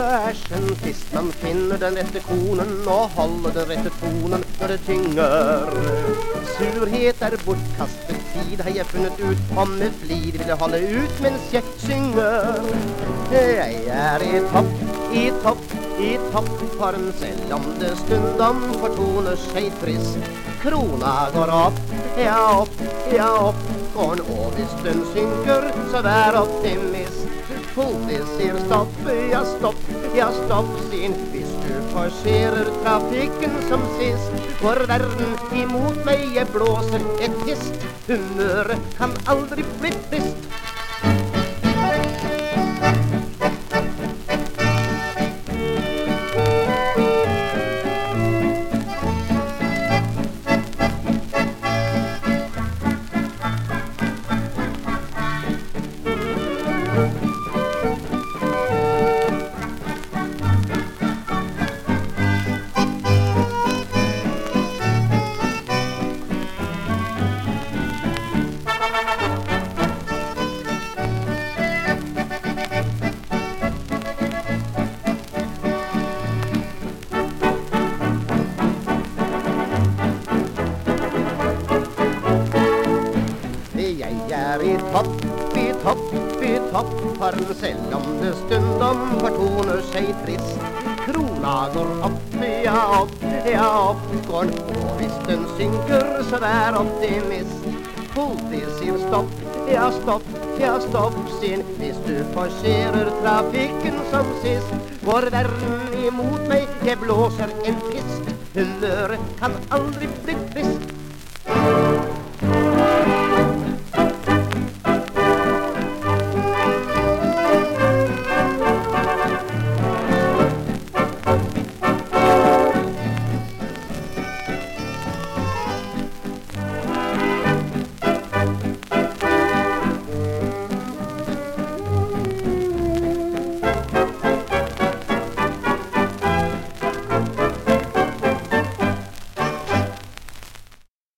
æsjen sist man finner den rette konen og holder den rette tonen når det tynger. Surhet er bortkastet tid, har jeg funnet ut, og med flid vil jeg holde ut mens jeg synger. Jeg er i topp, i topp, i toppform, selv om det stundom fortoner seg trist. Krona går opp, ja opp, ja opp går den, hvis den synker, så vær optimist. Politiet sier stopp, ja stopp, ja stopp, sin hvis du forserer trafikken som sist. For verden imot meg, jeg blåser et hist. Humøret kan aldri bli frist. Jeg tappi, topp, i topp, i topp selv om det stundom fortoner seg trist. Krona går opp, ja opp, ja opp går og hvis den synker, så vær optimist. Politi sier stopp, ja stopp, ja stopp, sin hvis du forserer trafikken som sist. Går verden imot meg, jeg blåser en pist. Humøret kan aldri bli trist.